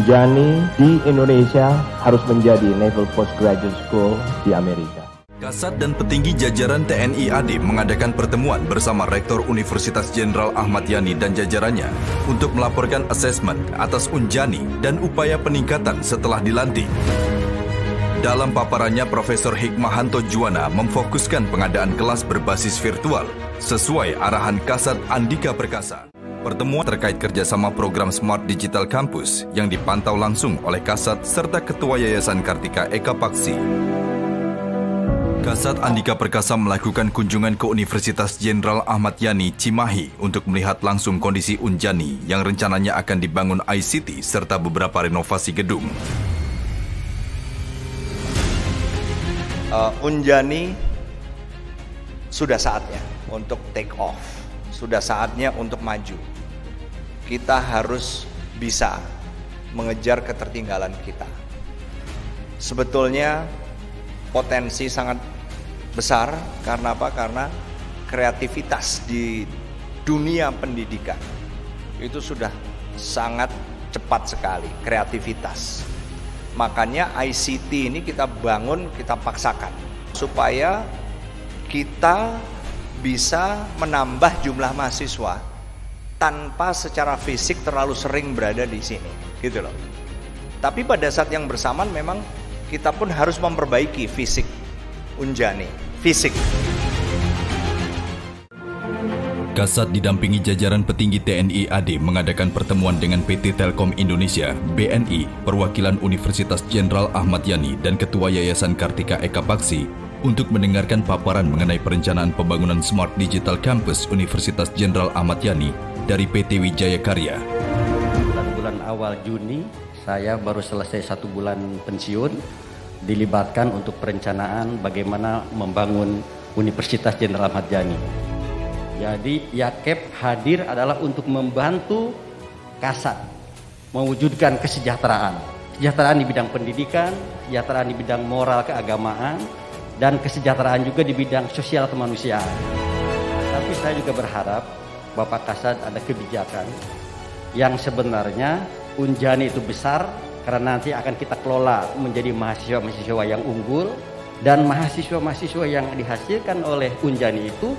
Unjani di Indonesia harus menjadi Naval Postgraduate School di Amerika. Kasat dan petinggi jajaran TNI AD mengadakan pertemuan bersama Rektor Universitas Jenderal Ahmad Yani dan jajarannya untuk melaporkan asesmen atas Unjani dan upaya peningkatan setelah dilantik. Dalam paparannya, Profesor Hikmahanto Juwana memfokuskan pengadaan kelas berbasis virtual sesuai arahan Kasat Andika Perkasa. Pertemuan terkait kerjasama program Smart Digital Campus yang dipantau langsung oleh Kasat serta Ketua Yayasan Kartika Eka Paksi. Kasat Andika Perkasa melakukan kunjungan ke Universitas Jenderal Ahmad Yani Cimahi untuk melihat langsung kondisi Unjani yang rencananya akan dibangun ICT serta beberapa renovasi gedung. uh, Unjani sudah saatnya untuk take off. Sudah saatnya untuk maju. Kita harus bisa mengejar ketertinggalan kita. Sebetulnya potensi sangat besar karena apa? Karena kreativitas di dunia pendidikan itu sudah sangat cepat sekali kreativitas Makanya ICT ini kita bangun, kita paksakan supaya kita bisa menambah jumlah mahasiswa tanpa secara fisik terlalu sering berada di sini, gitu loh. Tapi pada saat yang bersamaan memang kita pun harus memperbaiki fisik Unjani, fisik. Kasat didampingi jajaran petinggi TNI AD mengadakan pertemuan dengan PT Telkom Indonesia, BNI, perwakilan Universitas Jenderal Ahmad Yani dan Ketua Yayasan Kartika Eka Paksi untuk mendengarkan paparan mengenai perencanaan pembangunan Smart Digital Campus Universitas Jenderal Ahmad Yani dari PT Wijaya Karya. Bulan-bulan awal Juni, saya baru selesai satu bulan pensiun, dilibatkan untuk perencanaan bagaimana membangun Universitas Jenderal Ahmad Yani jadi Yakep hadir adalah untuk membantu Kasat mewujudkan kesejahteraan. Kesejahteraan di bidang pendidikan, kesejahteraan di bidang moral keagamaan, dan kesejahteraan juga di bidang sosial kemanusiaan. Tapi saya juga berharap Bapak Kasat ada kebijakan yang sebenarnya Unjani itu besar karena nanti akan kita kelola menjadi mahasiswa-mahasiswa yang unggul dan mahasiswa-mahasiswa yang dihasilkan oleh Unjani itu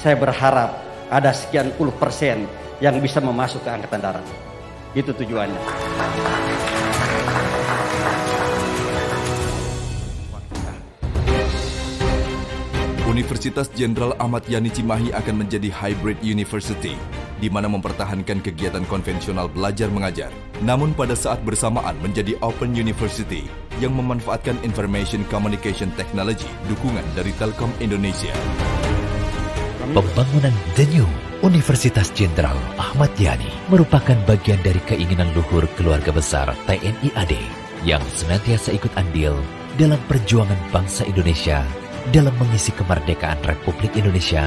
saya berharap ada sekian puluh persen yang bisa memasuk ke angkatan darat. Itu tujuannya. Universitas Jenderal Ahmad Yani Cimahi akan menjadi hybrid university, di mana mempertahankan kegiatan konvensional belajar mengajar, namun pada saat bersamaan menjadi open university yang memanfaatkan information communication technology dukungan dari Telkom Indonesia. Pembangunan The New Universitas Jenderal Ahmad Yani merupakan bagian dari keinginan luhur keluarga besar TNI AD yang senantiasa ikut andil dalam perjuangan bangsa Indonesia dalam mengisi kemerdekaan Republik Indonesia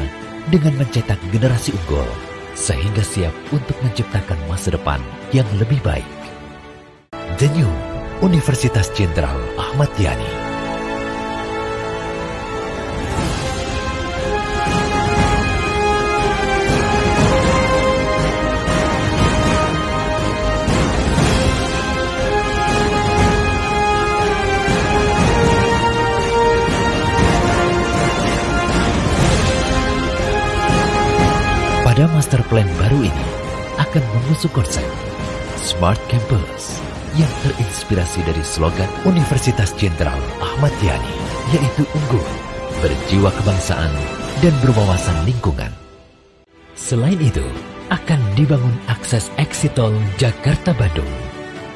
dengan mencetak generasi unggul sehingga siap untuk menciptakan masa depan yang lebih baik. The New Universitas Jenderal Ahmad Yani Pada master plan baru ini akan mengusung konsep Smart Campus yang terinspirasi dari slogan Universitas Jenderal Ahmad Yani, yaitu unggul, berjiwa kebangsaan, dan berwawasan lingkungan. Selain itu, akan dibangun akses exit tol Jakarta-Bandung,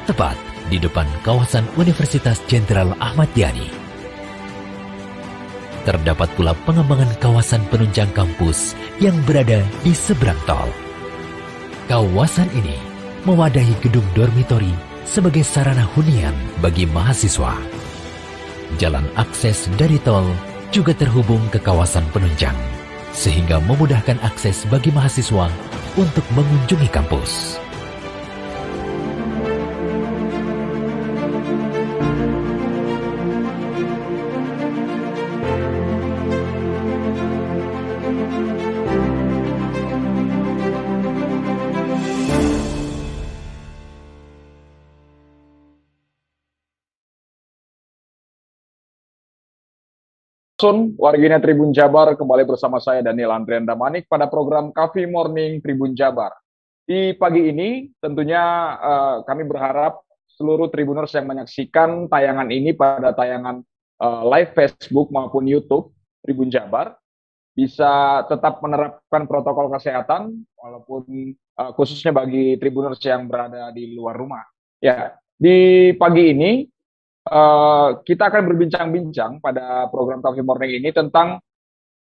tepat di depan kawasan Universitas Jenderal Ahmad Yani Terdapat pula pengembangan kawasan penunjang kampus yang berada di seberang tol. Kawasan ini mewadahi gedung dormitori sebagai sarana hunian bagi mahasiswa. Jalan akses dari tol juga terhubung ke kawasan penunjang, sehingga memudahkan akses bagi mahasiswa untuk mengunjungi kampus. Sun, wargina Tribun Jabar, kembali bersama saya Daniel Andrian Damanik pada program Coffee Morning Tribun Jabar. Di pagi ini tentunya uh, kami berharap seluruh Tribuners yang menyaksikan tayangan ini pada tayangan uh, live Facebook maupun YouTube Tribun Jabar bisa tetap menerapkan protokol kesehatan walaupun uh, khususnya bagi Tribuners yang berada di luar rumah. Ya, di pagi ini Uh, kita akan berbincang-bincang pada program Coffee Morning ini tentang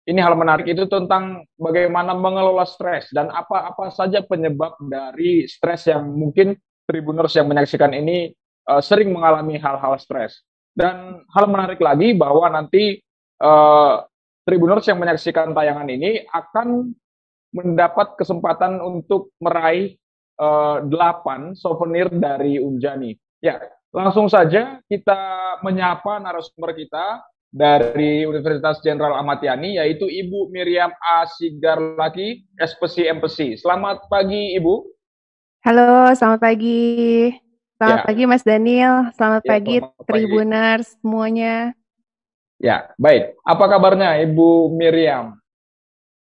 ini hal menarik itu tentang bagaimana mengelola stres dan apa-apa saja penyebab dari stres yang mungkin tribuners yang menyaksikan ini uh, sering mengalami hal-hal stres. Dan hal menarik lagi bahwa nanti uh, tribuners yang menyaksikan tayangan ini akan mendapat kesempatan untuk meraih uh, 8 souvenir dari Unjani. Ya, Langsung saja kita menyapa narasumber kita dari Universitas Jenderal Ahmad Yani yaitu Ibu Miriam Asigarlaki, SPC MPC. Selamat pagi Ibu. Halo, selamat pagi. Selamat ya. pagi Mas Daniel, selamat ya, pagi selamat Tribuners pagi. semuanya. Ya, baik. Apa kabarnya Ibu Miriam?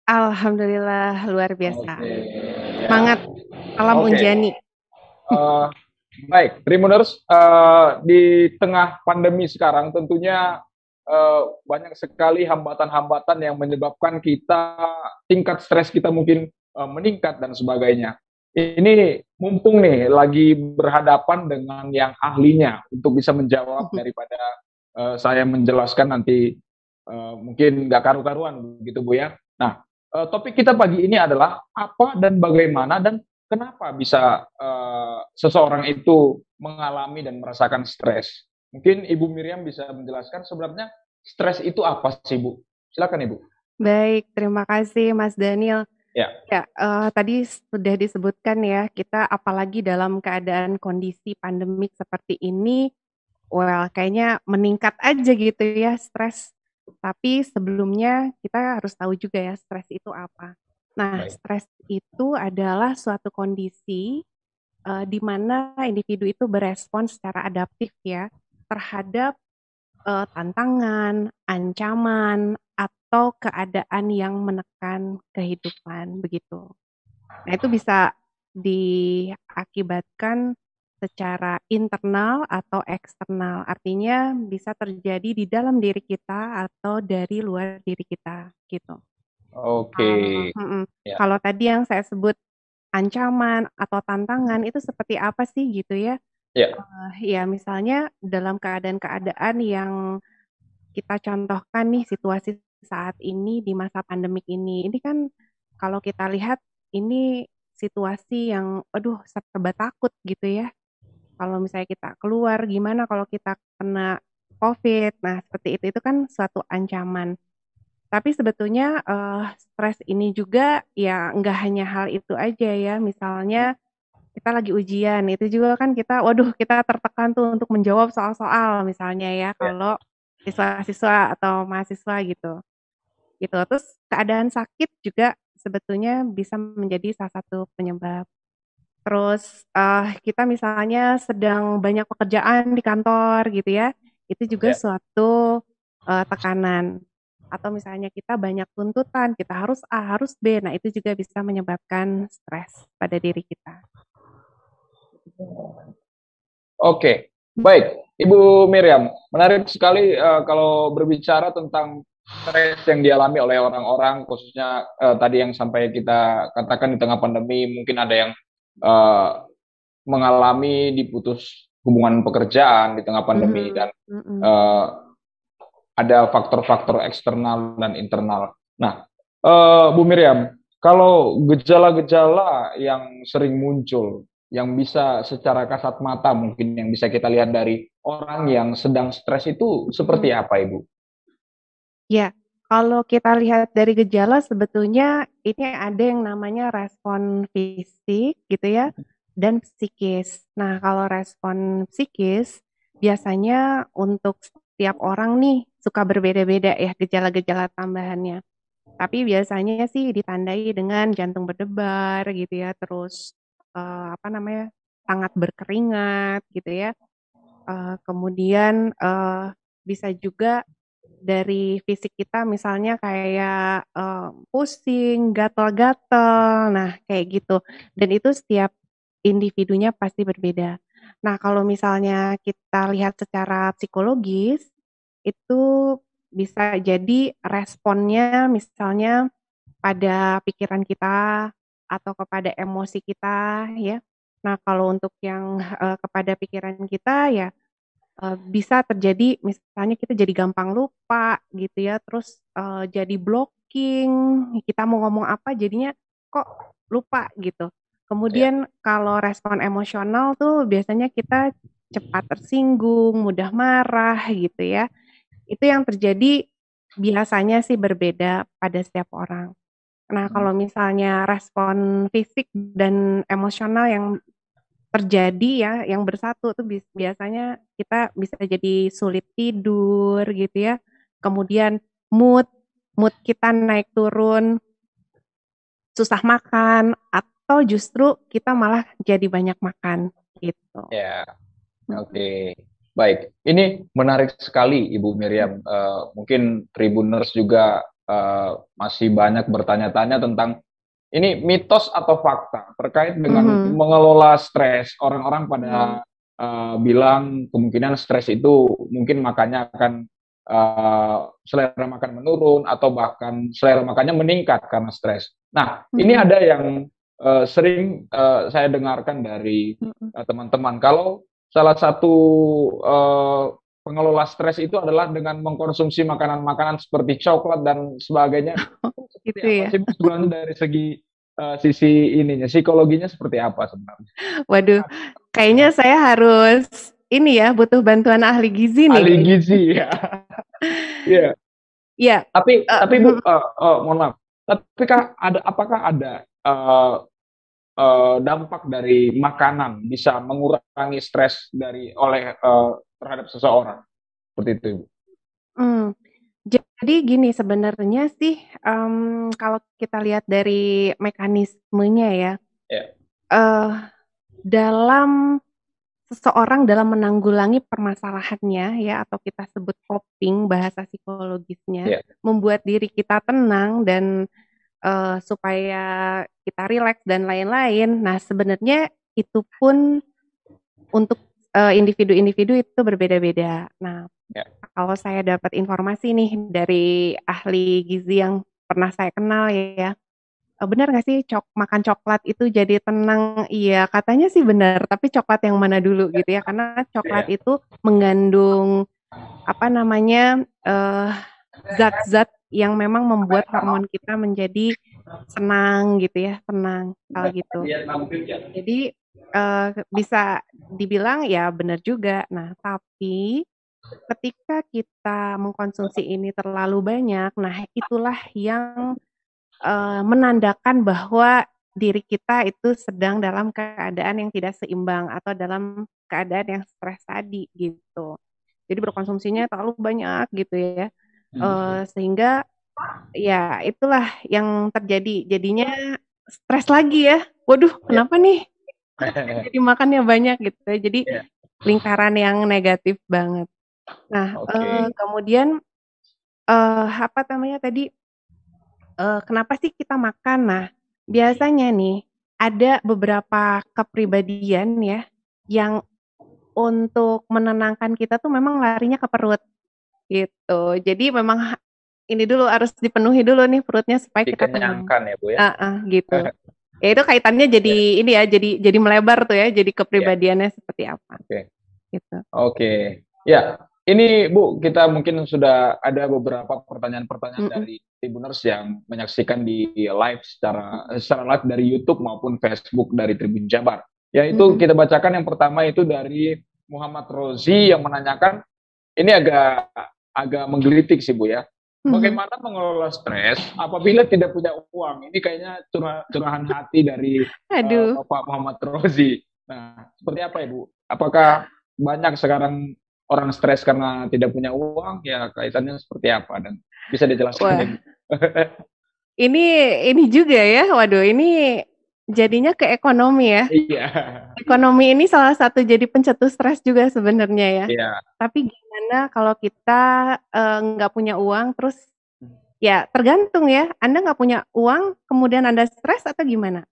Alhamdulillah luar biasa. Okay. Semangat alam okay. unjani. Uh, Baik, Trimuners, uh, di tengah pandemi sekarang tentunya uh, banyak sekali hambatan-hambatan yang menyebabkan kita tingkat stres kita mungkin uh, meningkat dan sebagainya. Ini mumpung nih lagi berhadapan dengan yang ahlinya untuk bisa menjawab mhm. daripada uh, saya menjelaskan nanti uh, mungkin nggak karu-karuan gitu Bu ya. Nah, uh, topik kita pagi ini adalah apa dan bagaimana dan kenapa bisa uh, seseorang itu mengalami dan merasakan stres? Mungkin Ibu Miriam bisa menjelaskan sebenarnya stres itu apa sih, Bu? Silakan, Ibu. Baik, terima kasih Mas Daniel. Ya. Ya, uh, tadi sudah disebutkan ya, kita apalagi dalam keadaan kondisi pandemik seperti ini, well kayaknya meningkat aja gitu ya stres. Tapi sebelumnya kita harus tahu juga ya stres itu apa. Nah, Baik. stres itu adalah suatu kondisi uh, di mana individu itu berespon secara adaptif ya terhadap uh, tantangan, ancaman, atau keadaan yang menekan kehidupan begitu. Nah, itu bisa diakibatkan secara internal atau eksternal. Artinya bisa terjadi di dalam diri kita atau dari luar diri kita gitu. Oke. Mhm, Ya. Kalau tadi yang saya sebut ancaman atau tantangan itu seperti apa sih gitu ya? Ya. Uh, ya misalnya dalam keadaan-keadaan yang kita contohkan nih situasi saat ini di masa pandemik ini. Ini kan kalau kita lihat ini situasi yang aduh serba takut gitu ya. Kalau misalnya kita keluar gimana kalau kita kena Covid. Nah, seperti itu itu kan suatu ancaman. Tapi sebetulnya uh, stres ini juga ya nggak hanya hal itu aja ya. Misalnya kita lagi ujian, itu juga kan kita, waduh kita tertekan tuh untuk menjawab soal-soal misalnya ya, ya. kalau siswa-siswa atau mahasiswa gitu. Gitu. Terus keadaan sakit juga sebetulnya bisa menjadi salah satu penyebab. Terus uh, kita misalnya sedang banyak pekerjaan di kantor gitu ya, itu juga ya. suatu uh, tekanan atau misalnya kita banyak tuntutan, kita harus A, harus B. Nah, itu juga bisa menyebabkan stres pada diri kita. Oke, baik. Ibu Miriam, menarik sekali uh, kalau berbicara tentang stres yang dialami oleh orang-orang, khususnya uh, tadi yang sampai kita katakan di tengah pandemi, mungkin ada yang uh, mengalami diputus hubungan pekerjaan di tengah pandemi mm -hmm. dan uh, ada faktor-faktor eksternal dan internal. Nah, uh, Bu Miriam, kalau gejala-gejala yang sering muncul, yang bisa secara kasat mata mungkin yang bisa kita lihat dari orang yang sedang stres itu seperti hmm. apa, Ibu? Ya, kalau kita lihat dari gejala sebetulnya ini ada yang namanya respon fisik gitu ya dan psikis. Nah, kalau respon psikis biasanya untuk setiap orang nih suka berbeda-beda ya gejala-gejala tambahannya. Tapi biasanya sih ditandai dengan jantung berdebar gitu ya, terus uh, apa namanya sangat berkeringat gitu ya. Uh, kemudian uh, bisa juga dari fisik kita misalnya kayak uh, pusing, gatal-gatal, nah kayak gitu. Dan itu setiap individunya pasti berbeda. Nah, kalau misalnya kita lihat secara psikologis, itu bisa jadi responnya misalnya pada pikiran kita atau kepada emosi kita ya. Nah, kalau untuk yang uh, kepada pikiran kita ya uh, bisa terjadi misalnya kita jadi gampang lupa gitu ya, terus uh, jadi blocking, kita mau ngomong apa jadinya kok lupa gitu. Kemudian ya. kalau respon emosional tuh biasanya kita cepat tersinggung, mudah marah gitu ya. Itu yang terjadi biasanya sih berbeda pada setiap orang. Nah, hmm. kalau misalnya respon fisik dan emosional yang terjadi ya yang bersatu tuh biasanya kita bisa jadi sulit tidur gitu ya. Kemudian mood mood kita naik turun, susah makan atau justru kita malah jadi banyak makan gitu. Ya. Oke. Okay. Baik. Ini menarik sekali Ibu Miriam. Uh, mungkin Tribuners juga uh, masih banyak bertanya-tanya tentang ini mitos atau fakta terkait dengan mm-hmm. mengelola stres. Orang-orang pada uh, bilang kemungkinan stres itu mungkin makannya akan uh, selera makan menurun atau bahkan selera makannya meningkat karena stres. Nah, mm-hmm. ini ada yang uh, sering uh, saya dengarkan dari uh, teman-teman kalau salah satu uh, pengelola stres itu adalah dengan mengkonsumsi makanan-makanan seperti coklat dan sebagainya. gitu ya. Sih dari segi uh, sisi ininya psikologinya seperti apa sebenarnya? Waduh, kayaknya saya harus ini ya butuh bantuan ahli gizi nih. Ahli gizi ya. Iya. Iya. Tapi uh, tapi Bu, uh, uh, mohon maaf. Tapi kah ada apakah ada uh, uh, dampak dari makanan bisa mengurangi stres dari oleh uh, terhadap seseorang seperti itu ibu. Hmm. Jadi gini sebenarnya sih um, kalau kita lihat dari mekanismenya ya, yeah. uh, dalam seseorang dalam menanggulangi permasalahannya ya atau kita sebut coping bahasa psikologisnya, yeah. membuat diri kita tenang dan uh, supaya kita rileks dan lain-lain. Nah, sebenarnya itu pun untuk uh, individu-individu itu berbeda-beda. Nah, yeah. kalau saya dapat informasi nih dari ahli gizi yang pernah saya kenal ya, uh, benar nggak sih cok makan coklat itu jadi tenang? Iya, katanya sih benar. Tapi coklat yang mana dulu gitu ya? Karena coklat yeah. itu mengandung apa namanya zat-zat uh, yang memang membuat hormon kita menjadi senang gitu ya, tenang kalau gitu. Jadi uh, bisa dibilang ya benar juga. Nah, tapi ketika kita mengkonsumsi ini terlalu banyak, nah itulah yang uh, menandakan bahwa diri kita itu sedang dalam keadaan yang tidak seimbang atau dalam keadaan yang stres tadi gitu. Jadi berkonsumsinya terlalu banyak gitu ya uh, sehingga ya itulah yang terjadi. Jadinya stres lagi ya. Waduh iya. kenapa nih? Jadi makannya banyak gitu ya. jadi yeah. lingkaran yang negatif banget. Nah okay. uh, kemudian uh, apa namanya tadi? Uh, kenapa sih kita makan? Nah biasanya nih ada beberapa kepribadian ya yang untuk menenangkan kita tuh memang larinya ke perut Gitu. Jadi memang ini dulu harus dipenuhi dulu nih perutnya supaya kita tenang. ya Bu ya. Uh, uh, gitu. ya itu kaitannya jadi yeah. ini ya, jadi jadi melebar tuh ya, jadi kepribadiannya yeah. seperti apa. Oke. Okay. Gitu. Oke. Okay. Ya, ini Bu, kita mungkin sudah ada beberapa pertanyaan-pertanyaan mm -hmm. dari Tribuners yang menyaksikan di live secara secara live dari YouTube maupun Facebook dari Tribun Jabar. Ya itu mm -hmm. kita bacakan yang pertama itu dari Muhammad Rozi yang menanyakan ini agak agak menggelitik sih Bu ya. Hmm. Bagaimana mengelola stres apabila tidak punya uang? Ini kayaknya curah, curahan hati dari Aduh. Uh, Bapak Muhammad Rozi. Nah, seperti apa Ibu? Apakah banyak sekarang orang stres karena tidak punya uang? Ya kaitannya seperti apa dan bisa dijelaskan? ini ini juga ya. Waduh, ini jadinya ke ekonomi ya. Iya. Ekonomi ini salah satu jadi pencetus stres juga sebenarnya ya. Iya. Tapi gimana kalau kita uh, nggak punya uang terus ya tergantung ya Anda nggak punya uang kemudian Anda stres atau gimana?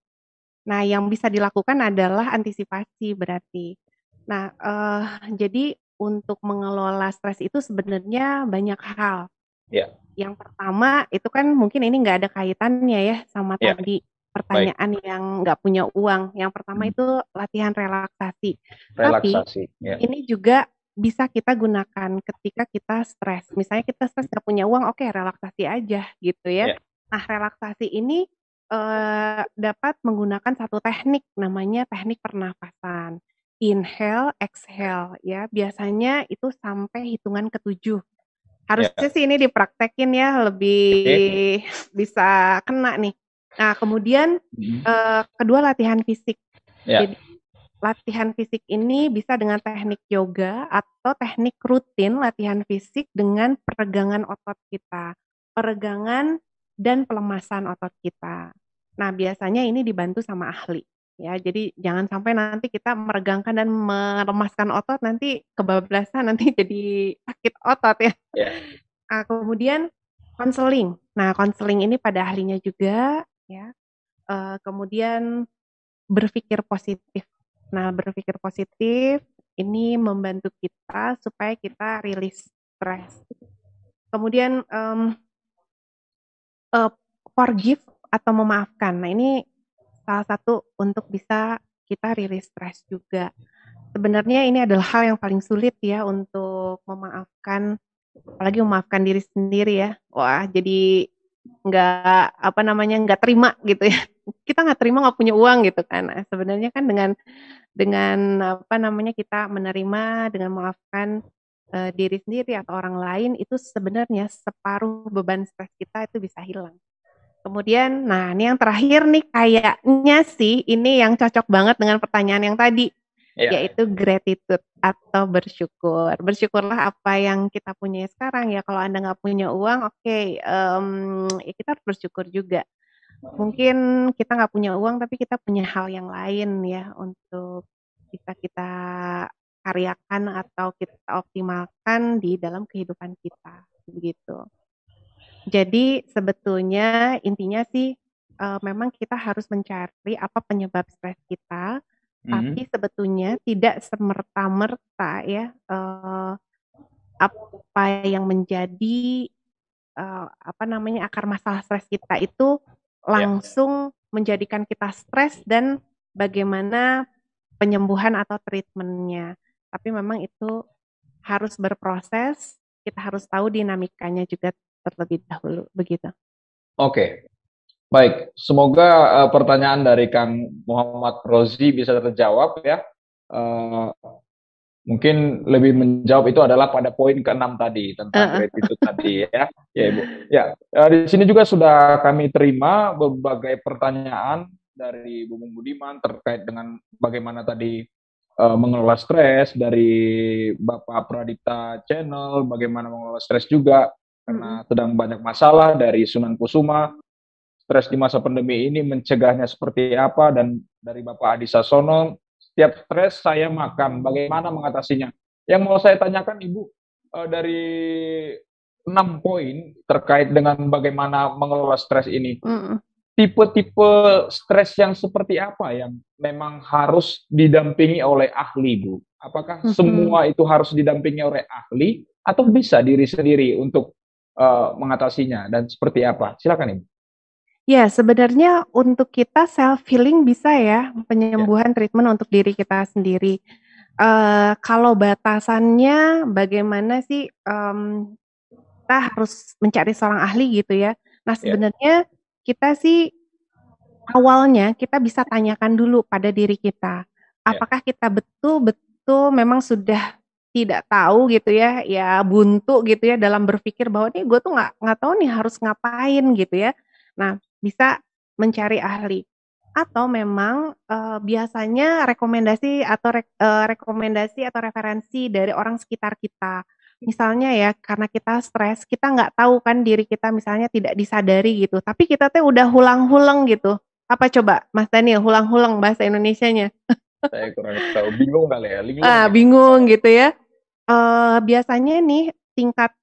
Nah yang bisa dilakukan adalah antisipasi berarti. Nah uh, jadi untuk mengelola stres itu sebenarnya banyak hal. Ya. Yang pertama itu kan mungkin ini nggak ada kaitannya ya sama ya. tadi pertanyaan Baik. yang nggak punya uang. Yang pertama hmm. itu latihan relaksasi. Relaksasi. Tapi ya. ini juga bisa kita gunakan ketika kita stres. Misalnya kita stres nggak punya uang, oke okay, relaksasi aja gitu ya. Yeah. Nah relaksasi ini uh, dapat menggunakan satu teknik namanya teknik pernafasan. Inhale, exhale ya. Biasanya itu sampai hitungan ketujuh. Harusnya yeah. sih ini dipraktekin ya lebih okay. bisa kena nih. Nah kemudian mm -hmm. uh, kedua latihan fisik. Yeah. Jadi latihan fisik ini bisa dengan teknik yoga atau teknik rutin latihan fisik dengan peregangan otot kita, peregangan dan pelemasan otot kita. Nah, biasanya ini dibantu sama ahli. Ya, jadi jangan sampai nanti kita meregangkan dan melemaskan otot nanti kebablasan nanti jadi sakit otot ya. Yeah. Nah, kemudian konseling. Nah, konseling ini pada ahlinya juga ya. Uh, kemudian berpikir positif Nah, berpikir positif ini membantu kita supaya kita rilis stres. Kemudian um, uh, forgive atau memaafkan. Nah, ini salah satu untuk bisa kita rilis stres juga. Sebenarnya ini adalah hal yang paling sulit ya untuk memaafkan, apalagi memaafkan diri sendiri ya. Wah, jadi nggak apa namanya nggak terima gitu ya. Kita nggak terima nggak punya uang gitu kan. Nah, sebenarnya kan dengan dengan apa namanya kita menerima dengan memaafkan uh, diri sendiri atau orang lain itu sebenarnya separuh beban stres kita itu bisa hilang. Kemudian nah ini yang terakhir nih kayaknya sih ini yang cocok banget dengan pertanyaan yang tadi yeah. yaitu gratitude atau bersyukur. Bersyukurlah apa yang kita punya sekarang ya. Kalau anda nggak punya uang, oke, okay, um, ya kita harus bersyukur juga. Mungkin kita nggak punya uang, tapi kita punya hal yang lain ya untuk bisa kita karyakan atau kita optimalkan di dalam kehidupan kita, begitu. Jadi sebetulnya intinya sih uh, memang kita harus mencari apa penyebab stres kita, tapi hmm. sebetulnya tidak semerta-merta ya, uh, apa yang menjadi, uh, apa namanya, akar masalah stres kita itu ya. langsung menjadikan kita stres dan bagaimana penyembuhan atau treatmentnya. Tapi memang itu harus berproses, kita harus tahu dinamikanya juga terlebih dahulu, begitu. Oke. Baik, semoga uh, pertanyaan dari Kang Muhammad Rozi bisa terjawab ya. Uh, mungkin lebih menjawab itu adalah pada poin keenam tadi tentang uh. gratitude tadi ya. Ya Ibu. Ya, uh, di sini juga sudah kami terima berbagai pertanyaan dari Bu Budiman terkait dengan bagaimana tadi uh, mengelola stres dari Bapak Pradita Channel, bagaimana mengelola stres juga karena sedang banyak masalah dari Sunan Kusuma stres di masa pandemi ini mencegahnya seperti apa? Dan dari Bapak Adi Sasono setiap stres saya makan bagaimana mengatasinya? Yang mau saya tanyakan Ibu eh, dari enam poin terkait dengan bagaimana mengelola stres ini tipe-tipe stres yang seperti apa yang memang harus didampingi oleh ahli Bu? Apakah mm -hmm. semua itu harus didampingi oleh ahli atau bisa diri sendiri untuk uh, mengatasinya? Dan seperti apa? Silakan Ibu Ya, sebenarnya untuk kita self healing bisa ya, penyembuhan treatment untuk diri kita sendiri. Uh, kalau batasannya bagaimana sih, um, kita harus mencari seorang ahli gitu ya. Nah Ya. sebenarnya kita sih, awalnya kita bisa tanyakan dulu pada diri kita, Ya. apakah kita betul-betul memang sudah tidak tahu gitu ya, ya buntu gitu ya dalam berpikir bahwa, "Nih gue tuh nggak nggak tahu nih harus ngapain," gitu ya. Nah bisa mencari ahli. Atau memang uh, biasanya rekomendasi atau re, uh, rekomendasi atau referensi dari orang sekitar kita. Misalnya ya karena kita stres, kita nggak tahu kan diri kita misalnya tidak disadari gitu. Tapi kita tuh udah hulang-hulang gitu. Apa coba Mas Daniel hulang-hulang bahasa Indonesianya? Saya kurang tahu, bingung kali ya. Bingung, ah, bingung gitu ya. Uh, biasanya nih tingkat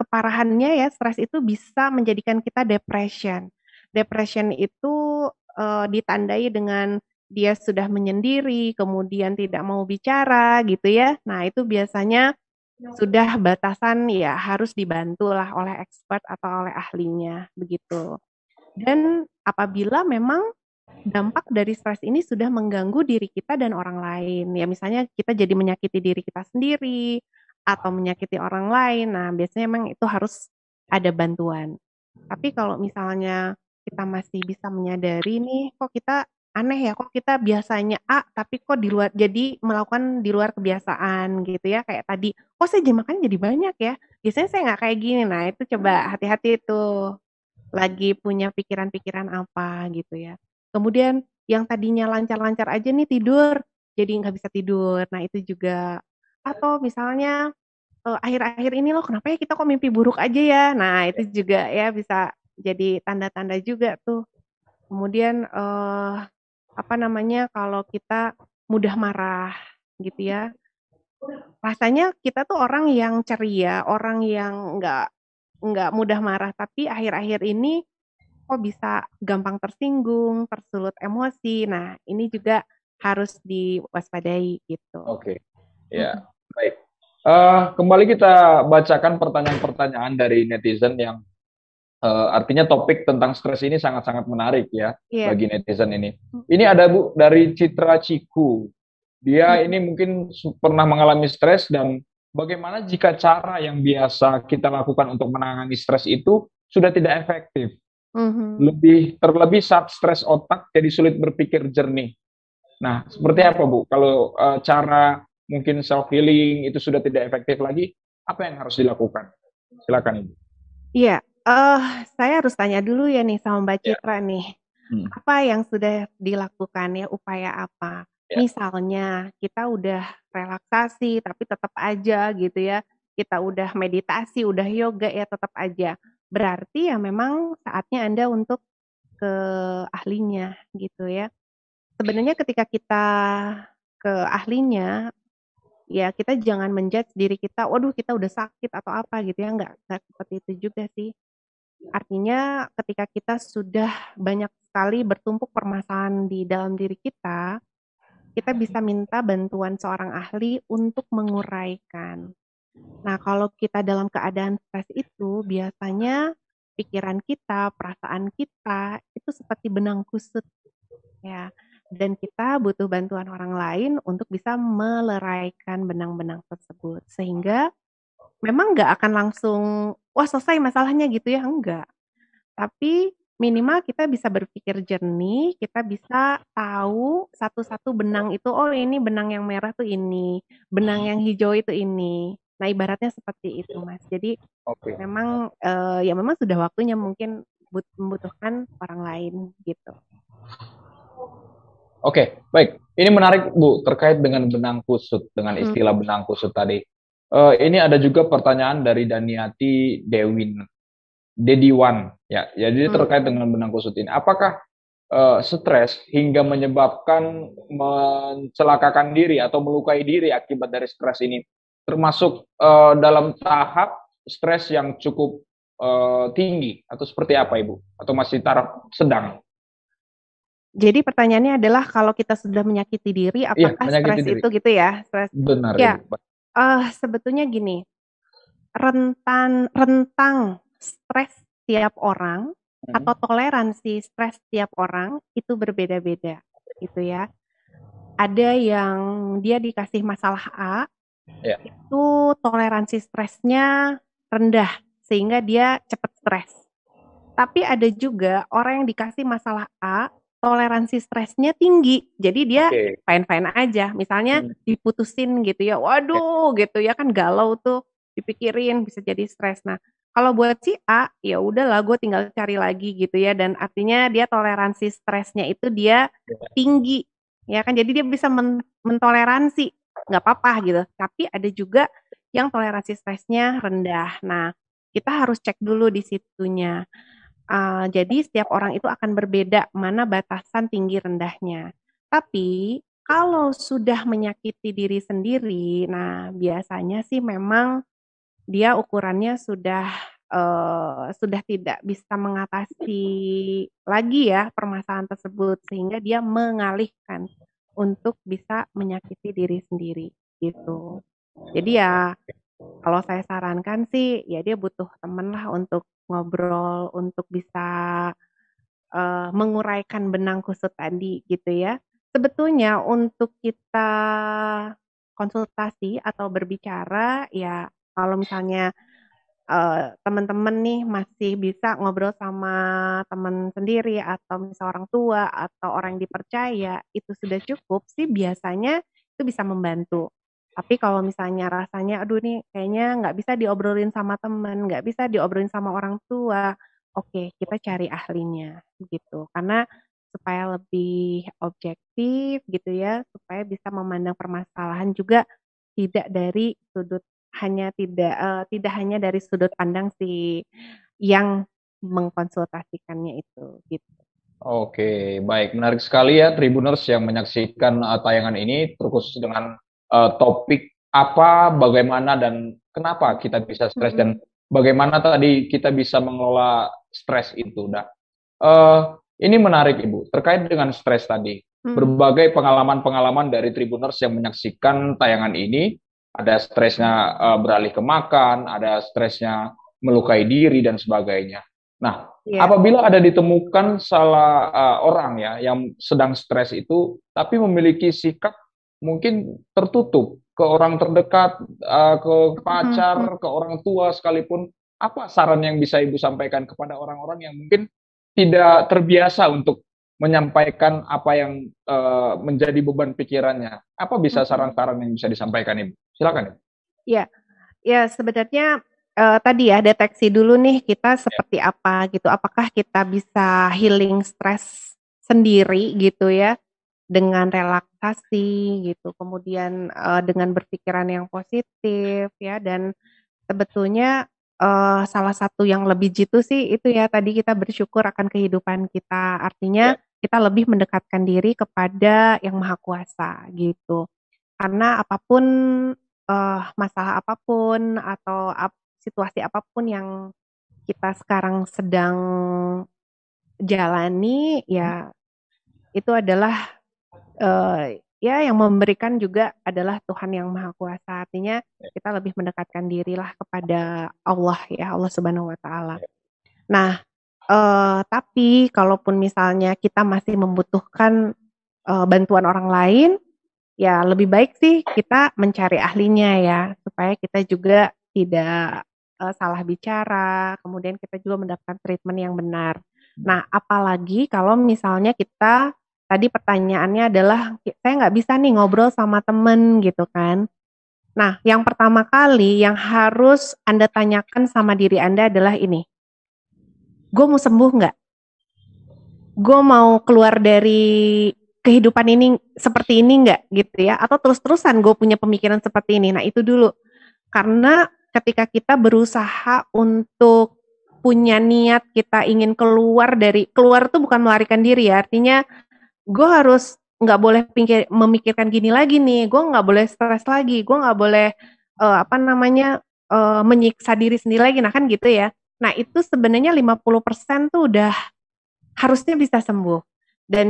keparahannya ya stres itu bisa menjadikan kita depression. Depression itu uh, ditandai dengan dia sudah menyendiri, kemudian tidak mau bicara gitu ya. Nah, itu biasanya sudah batasan ya harus dibantulah oleh expert atau oleh ahlinya begitu. Dan apabila memang dampak dari stres ini sudah mengganggu diri kita dan orang lain, ya misalnya kita jadi menyakiti diri kita sendiri atau menyakiti orang lain. Nah, biasanya memang itu harus ada bantuan. Tapi kalau misalnya kita masih bisa menyadari nih, kok kita aneh ya kok kita biasanya A tapi kok di luar jadi melakukan di luar kebiasaan gitu ya. Kayak tadi kok saya jam makan jadi banyak ya. Biasanya saya nggak kayak gini. Nah itu coba hati-hati itu lagi punya pikiran-pikiran apa gitu ya. Kemudian yang tadinya lancar-lancar aja nih tidur jadi nggak bisa tidur. Nah itu juga atau misalnya eh, akhir-akhir ini loh kenapa ya kita kok mimpi buruk aja ya? Nah itu juga ya bisa jadi tanda-tanda juga tuh kemudian uh, apa namanya, kalau kita mudah marah gitu ya. Rasanya kita tuh orang yang ceria, orang yang nggak nggak mudah marah, tapi akhir-akhir ini kok bisa gampang tersinggung, tersulut emosi. Nah, ini juga harus diwaspadai gitu. Oke, ya baik. Uh, kembali kita bacakan pertanyaan-pertanyaan dari netizen yang uh, artinya topik tentang stres ini sangat-sangat menarik ya yeah. bagi netizen ini. Ini ada Bu dari Citra Ciku. Dia ini mungkin pernah mengalami stres dan bagaimana jika cara yang biasa kita lakukan untuk menangani stres itu sudah tidak efektif. Mm-hmm. Lebih terlebih saat stres otak jadi sulit berpikir jernih. Nah, seperti apa Bu? Kalau uh, cara mungkin self healing itu sudah tidak efektif lagi, apa yang harus dilakukan? Silakan Ibu. Iya, Uh, saya harus tanya dulu ya nih sama Mbak Ya. Citra nih, Hmm. apa yang sudah dilakukan ya, upaya apa? Ya. Misalnya kita udah relaksasi tapi tetap aja gitu ya, kita udah meditasi, udah yoga ya tetap aja. Berarti ya memang saatnya Anda untuk ke ahlinya gitu ya. Sebenarnya ketika kita ke ahlinya ya kita jangan menjudge diri kita, waduh kita udah sakit atau apa gitu ya, nggak nggak seperti itu juga sih. Artinya ketika kita sudah banyak sekali bertumpuk permasalahan di dalam diri kita, kita bisa minta bantuan seorang ahli untuk menguraikan. Nah, kalau kita dalam keadaan stres itu biasanya pikiran kita, perasaan kita itu seperti benang kusut ya. Dan kita butuh bantuan orang lain untuk bisa meleraikan benang-benang tersebut sehingga memang nggak akan langsung, wah selesai masalahnya gitu ya, enggak. Tapi minimal kita bisa berpikir jernih, kita bisa tahu satu-satu benang itu, oh ini benang yang merah tuh ini, benang yang hijau itu ini. Nah ibaratnya seperti itu mas. Jadi okay. memang uh, ya memang sudah waktunya mungkin membutuhkan orang lain gitu. Oke, okay, baik. Ini menarik Bu terkait dengan benang kusut, dengan hmm. istilah hmm. benang kusut tadi. Uh, ini ada juga pertanyaan dari Daniati Dewin, Dediwan, ya. Jadi hmm. terkait dengan benang kusut ini, apakah uh, stres hingga menyebabkan mencelakakan diri atau melukai diri akibat dari stres ini, termasuk uh, dalam tahap stres yang cukup uh, tinggi atau seperti apa, Ibu? Atau masih taraf sedang? Jadi pertanyaannya adalah kalau kita sudah menyakiti diri, iya, apakah ya, stres itu gitu ya? Stres. Benar. Ya. Ibu uh, sebetulnya gini, rentan rentang stres tiap orang hmm. atau toleransi stres tiap orang itu berbeda-beda, gitu ya. Ada yang dia dikasih masalah A, yeah. itu toleransi stresnya rendah sehingga dia cepat stres. Tapi ada juga orang yang dikasih masalah A, toleransi stresnya tinggi. Jadi dia okay. fine-fine aja. Misalnya hmm. diputusin gitu ya. Waduh, gitu ya kan galau tuh. Dipikirin bisa jadi stres. Nah, kalau buat si A, ya udahlah gue tinggal cari lagi gitu ya. Dan artinya dia toleransi stresnya itu dia iya. tinggi. Ya kan jadi dia bisa men mentoleransi nggak apa-apa gitu. Tapi ada juga yang toleransi stresnya rendah. Nah, kita harus cek dulu di situnya. Uh, jadi setiap orang itu akan berbeda mana batasan tinggi rendahnya. Tapi kalau sudah menyakiti diri sendiri, nah biasanya sih memang dia ukurannya sudah uh, sudah tidak bisa mengatasi lagi ya permasalahan tersebut sehingga dia mengalihkan untuk bisa menyakiti diri sendiri gitu. Jadi ya kalau saya sarankan sih ya dia butuh temen lah untuk ngobrol untuk bisa uh, menguraikan benang kusut tadi gitu ya. Sebetulnya untuk kita konsultasi atau berbicara ya kalau misalnya uh, teman-teman nih masih bisa ngobrol sama teman sendiri atau misal orang tua atau orang yang dipercaya itu sudah cukup sih biasanya itu bisa membantu. Tapi kalau misalnya rasanya aduh nih kayaknya nggak bisa diobrolin sama teman, nggak bisa diobrolin sama orang tua, oke kita cari ahlinya gitu. Karena supaya lebih objektif gitu ya, supaya bisa memandang permasalahan juga tidak dari sudut hanya tidak uh, tidak hanya dari sudut pandang si yang mengkonsultasikannya itu gitu. Oke, baik. Menarik sekali ya Tribuners yang menyaksikan uh, tayangan ini terkhusus dengan uh, topik apa, bagaimana dan kenapa kita bisa stres mm -hmm. dan bagaimana tadi kita bisa mengelola stres itu. Nah, uh, ini menarik Ibu, terkait dengan stres tadi. Hmm. Berbagai pengalaman-pengalaman dari Tribuners yang menyaksikan tayangan ini, ada stresnya uh, beralih ke makan, ada stresnya melukai diri dan sebagainya. Nah, yeah. apabila ada ditemukan salah uh, orang ya yang sedang stres itu, tapi memiliki sikap mungkin tertutup ke orang terdekat, uh, ke pacar, hmm. ke orang tua sekalipun, apa saran yang bisa ibu sampaikan kepada orang-orang yang mungkin tidak terbiasa untuk menyampaikan apa yang uh, menjadi beban pikirannya. Apa bisa saran-saran yang bisa disampaikan Ibu? Silakan. Iya. Ya, sebenarnya uh, tadi ya deteksi dulu nih kita ya. seperti ya. apa gitu. Apakah kita bisa healing stres sendiri gitu ya dengan relaksasi gitu. Kemudian uh, dengan berpikiran yang positif ya dan sebetulnya uh, salah satu yang lebih jitu sih itu ya tadi kita bersyukur akan kehidupan kita. Artinya ya. kita lebih mendekatkan diri kepada Yang Maha Kuasa gitu. Karena apa pun uh, masalah apa pun atau ap situasi apa pun yang kita sekarang sedang jalani ya itu adalah uh, ya yang memberikan juga adalah Tuhan yang Maha Kuasa. Artinya ya. kita lebih mendekatkan dirilah kepada Allah ya, Allah Subhanahu wa taala. Ya. Nah, eh, tapi kalaupun misalnya kita masih membutuhkan eh, bantuan orang lain, ya lebih baik sih kita mencari ahlinya ya, supaya kita juga tidak eh, salah bicara, kemudian kita juga mendapatkan treatment yang benar. Nah, apalagi kalau misalnya kita tadi pertanyaannya adalah saya nggak bisa nih ngobrol sama temen gitu kan. Nah, yang pertama kali yang harus Anda tanyakan sama diri Anda adalah ini. Gue mau sembuh nggak? Gue mau keluar dari kehidupan ini seperti ini nggak gitu ya? Atau terus-terusan gue punya pemikiran seperti ini? Nah, itu dulu. Karena ketika kita berusaha untuk punya niat kita ingin keluar dari keluar tuh bukan melarikan diri ya artinya gue harus nggak boleh pikir, memikirkan gini lagi nih, gue nggak boleh stres lagi, gue nggak boleh uh, apa namanya uh, menyiksa diri sendiri lagi, nah kan gitu ya. Nah itu sebenarnya 50% tuh udah harusnya bisa sembuh. Dan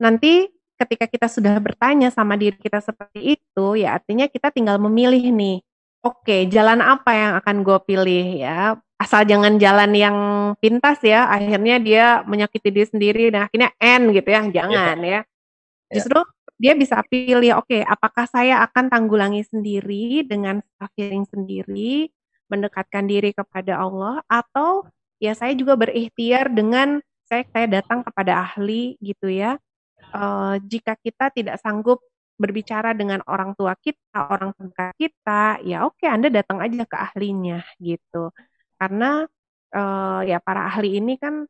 nanti ketika kita sudah bertanya sama diri kita seperti itu, ya artinya kita tinggal memilih nih, oke okay, jalan apa yang akan gue pilih ya? Asal jangan jalan yang pintas ya. Akhirnya dia menyakiti diri sendiri dan akhirnya end gitu ya. Jangan yeah. ya. Iya. justru dia bisa pilih oke okay, apakah saya akan tanggulangi sendiri dengan healing sendiri mendekatkan diri kepada Allah atau ya saya juga berikhtiar dengan saya saya datang kepada ahli gitu ya. Uh, jika kita tidak sanggup berbicara dengan orang tua kita, orang tua kita, ya oke Anda datang aja ke ahlinya gitu. Karena uh, ya para ahli ini kan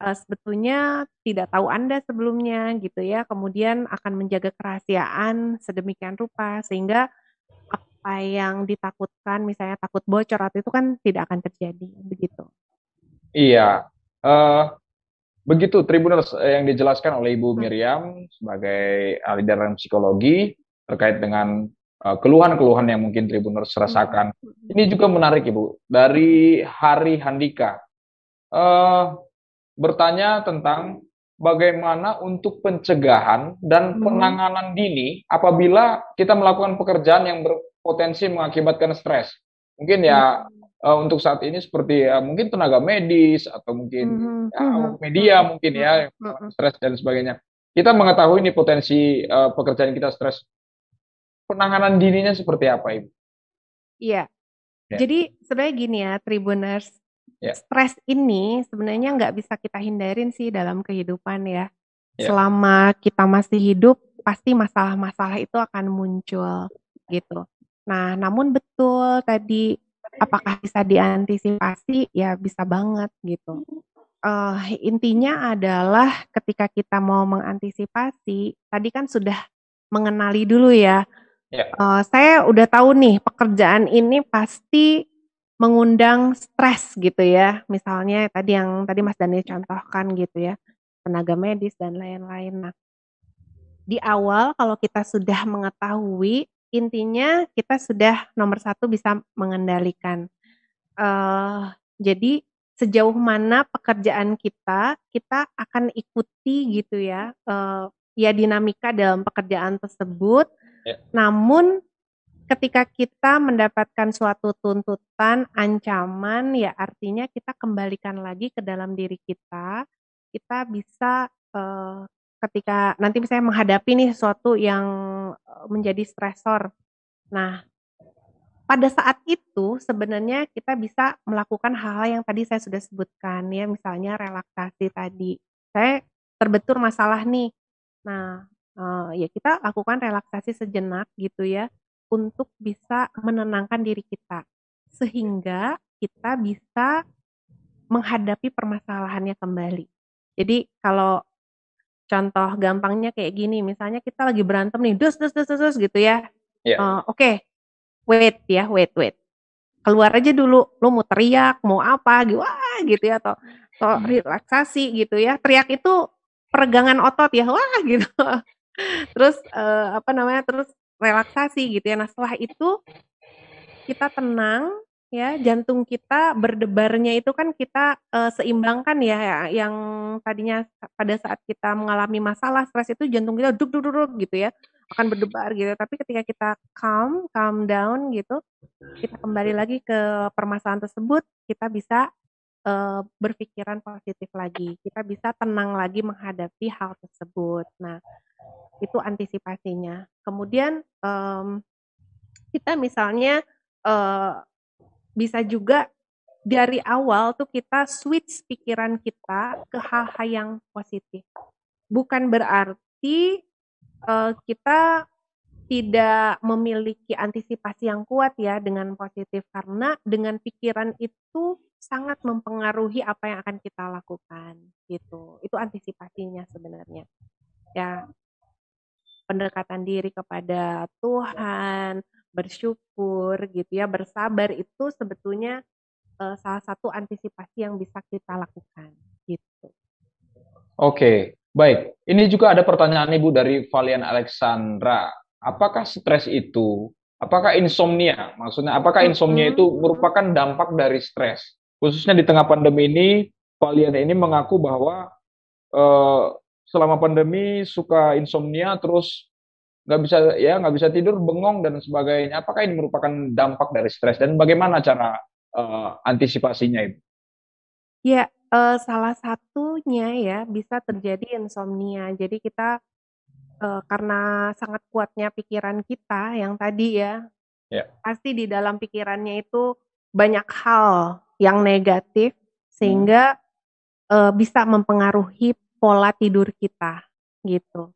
uh, sebetulnya tidak tahu Anda sebelumnya gitu ya, kemudian akan menjaga kerahasiaan sedemikian rupa sehingga apa yang ditakutkan misalnya takut bocor atau itu kan tidak akan terjadi begitu. Iya, uh, begitu Tribuners yang dijelaskan oleh Ibu Miriam sebagai ahli dalam psikologi terkait dengan keluhan-keluhan yang mungkin Tribuners rasakan. Ini juga menarik Ibu dari Hari Handika uh, bertanya tentang bagaimana untuk pencegahan dan hmm. penanganan dini apabila kita melakukan pekerjaan yang berpotensi mengakibatkan stres. Mungkin ya hmm. Uh, untuk saat ini seperti uh, mungkin tenaga medis atau mungkin hmm. ya, media mungkin ya stres dan sebagainya. Kita mengetahui ini potensi uh, pekerjaan kita stres. Penanganan dininya seperti apa, Ibu? Iya. Ya. Jadi sebenarnya gini ya, Tribuners, Yeah. Stres ini sebenarnya nggak bisa kita hindarin sih dalam kehidupan ya. Yeah. Selama kita masih hidup, pasti masalah-masalah itu akan muncul gitu. Nah, namun betul tadi apakah bisa diantisipasi? Ya bisa banget gitu. Uh, intinya adalah ketika kita mau mengantisipasi, tadi kan sudah mengenali dulu ya. Yeah. Uh, saya udah tahu nih pekerjaan ini pasti mengundang stres gitu ya. Misalnya tadi yang tadi Mas Dani contohkan gitu ya, tenaga medis dan lain-lain. Nah, di awal kalau kita sudah mengetahui, intinya kita sudah nomor satu bisa mengendalikan. Uh, jadi sejauh mana pekerjaan kita, kita akan ikuti gitu ya, uh, ya dinamika dalam pekerjaan tersebut. Ya. Namun ketika kita mendapatkan suatu tuntutan, ancaman, ya artinya kita kembalikan lagi ke dalam diri kita. Kita bisa uh, ketika nanti misalnya menghadapi nih sesuatu yang menjadi stresor. Nah, pada saat itu sebenarnya kita bisa melakukan hal-hal yang tadi saya sudah sebutkan ya, misalnya relaksasi tadi. Saya terbentur masalah nih. Nah, uh, ya kita lakukan relaksasi sejenak gitu ya untuk bisa menenangkan diri kita, sehingga kita bisa menghadapi permasalahannya kembali. Jadi kalau contoh gampangnya kayak gini, misalnya kita lagi berantem nih, dus dus dus dus, dus gitu ya. Yeah. Iya. Uh, Oke, okay. wait ya, wait wait. Keluar aja dulu, lo mau teriak, mau apa, gitu, wah gitu ya, atau atau hmm. relaksasi gitu ya. Teriak itu peregangan otot ya, wah gitu. terus uh, apa namanya, terus relaksasi gitu ya. Nah, setelah itu kita tenang ya, jantung kita berdebarnya itu kan kita uh, seimbangkan ya, ya, yang tadinya pada saat kita mengalami masalah stres itu jantung kita duk duk duk gitu ya, akan berdebar gitu. Tapi ketika kita calm, calm down gitu, kita kembali lagi ke permasalahan tersebut, kita bisa uh, berpikiran positif lagi. Kita bisa tenang lagi menghadapi hal tersebut. Nah, itu antisipasinya. Kemudian um, kita misalnya uh, bisa juga dari awal tuh kita switch pikiran kita ke hal-hal yang positif. Bukan berarti uh, kita tidak memiliki antisipasi yang kuat ya dengan positif karena dengan pikiran itu sangat mempengaruhi apa yang akan kita lakukan gitu. Itu antisipasinya sebenarnya. Ya, pendekatan diri kepada Tuhan, bersyukur gitu ya, bersabar itu sebetulnya uh, salah satu antisipasi yang bisa kita lakukan gitu. Oke, baik. Ini juga ada pertanyaan Ibu dari Valian Alexandra. Apakah stres itu, apakah insomnia? Maksudnya apakah insomnia itu merupakan dampak dari stres? Khususnya di tengah pandemi ini, Valian ini mengaku bahwa uh, selama pandemi suka insomnia terus nggak bisa ya nggak bisa tidur bengong dan sebagainya. Apakah ini merupakan dampak dari stres? Dan bagaimana cara uh, antisipasinya ibu? Ya uh, salah satunya ya bisa terjadi insomnia. Jadi kita uh, karena sangat kuatnya pikiran kita yang tadi ya ya. pasti di dalam pikirannya itu banyak hal yang negatif sehingga hmm. uh, bisa mempengaruhi pola tidur kita gitu.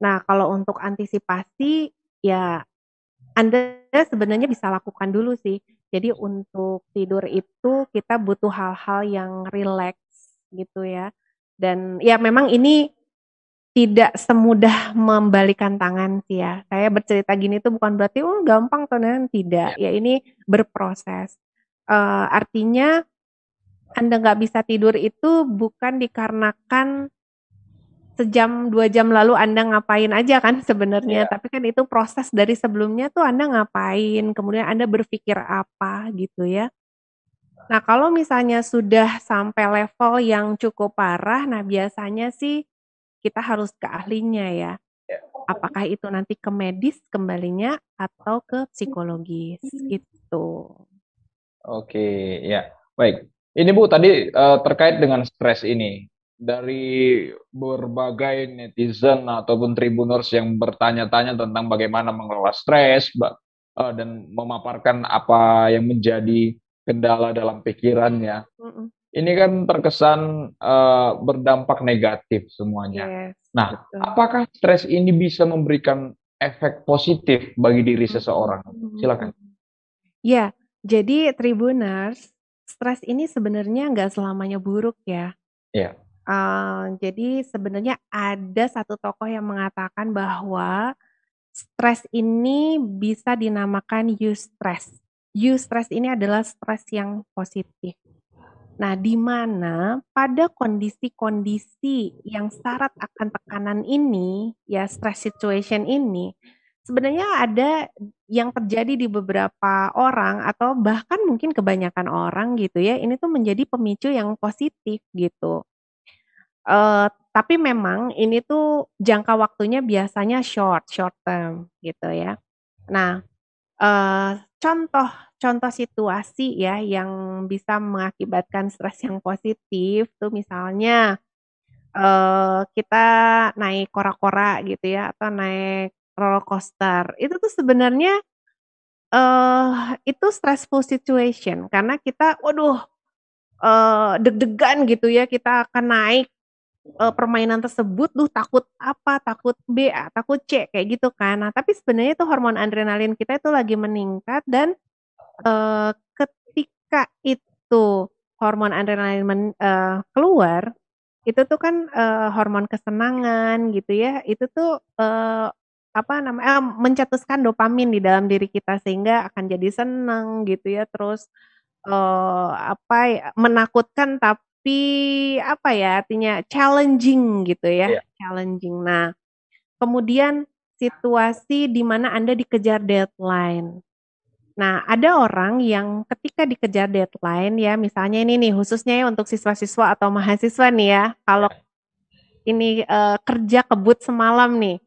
Nah, kalau untuk antisipasi ya Anda sebenarnya bisa lakukan dulu sih. Jadi untuk tidur itu kita butuh hal-hal yang rileks gitu ya. Dan ya memang ini tidak semudah membalikan tangan sih ya. Saya bercerita gini tuh bukan berarti oh gampang tuh tidak. Ya, ya ini berproses. Uh, artinya Anda nggak bisa tidur itu bukan dikarenakan sejam dua jam lalu Anda ngapain aja kan sebenarnya, Iya. tapi kan itu proses dari sebelumnya tuh Anda ngapain, kemudian Anda berpikir apa gitu ya. Nah, kalau misalnya sudah sampai level yang cukup parah, nah biasanya sih kita harus ke ahlinya ya. Ya. Apakah itu nanti ke medis kembalinya atau ke psikologis gitu. Oke, ya. Baik. Ini Bu tadi eh, terkait dengan stres ini. Dari berbagai netizen ataupun tribuners yang bertanya-tanya tentang bagaimana mengelola stres eh, dan memaparkan apa yang menjadi kendala dalam pikirannya. Mm-mm. Ini kan terkesan eh, berdampak negatif semuanya. Yes, Nah, betul. apakah stres ini bisa memberikan efek positif bagi diri seseorang? Silakan. Ya, jadi Tribuners, stres ini sebenarnya nggak selamanya buruk ya. Iya. Jadi sebenarnya ada satu tokoh yang mengatakan bahwa stres ini bisa dinamakan eustress. Eustress ini adalah stres yang positif. Nah, di mana pada kondisi-kondisi yang syarat akan tekanan ini, ya stress situation ini, sebenarnya ada yang terjadi di beberapa orang atau bahkan mungkin kebanyakan orang gitu ya, ini tuh menjadi pemicu yang positif gitu. Eh, tapi memang ini tuh jangka waktunya biasanya short, short term gitu ya. Nah, contoh contoh situasi ya yang bisa mengakibatkan stres yang positif tuh misalnya eh, kita naik kora-kora gitu ya atau naik roller coaster. Itu tuh sebenarnya eh itu stressful situation karena kita waduh eh, deg-degan gitu ya kita akan naik eh, permainan tersebut duh takut apa? Takut B takut C kayak gitu kan. Nah tapi sebenarnya itu hormon adrenalin kita itu lagi meningkat dan eh, ketika itu hormon adrenalin men- eh, keluar itu tuh kan eh, hormon kesenangan gitu ya itu tuh eh, apa namanya mencetuskan dopamin di dalam diri kita sehingga akan jadi seneng gitu ya terus eh apa ya menakutkan tapi apa ya artinya challenging gitu ya Iya. challenging nah kemudian situasi di mana anda dikejar deadline nah ada orang yang ketika dikejar deadline ya misalnya ini nih khususnya ya untuk siswa-siswa atau mahasiswa nih ya kalau ini eh, kerja kebut semalam nih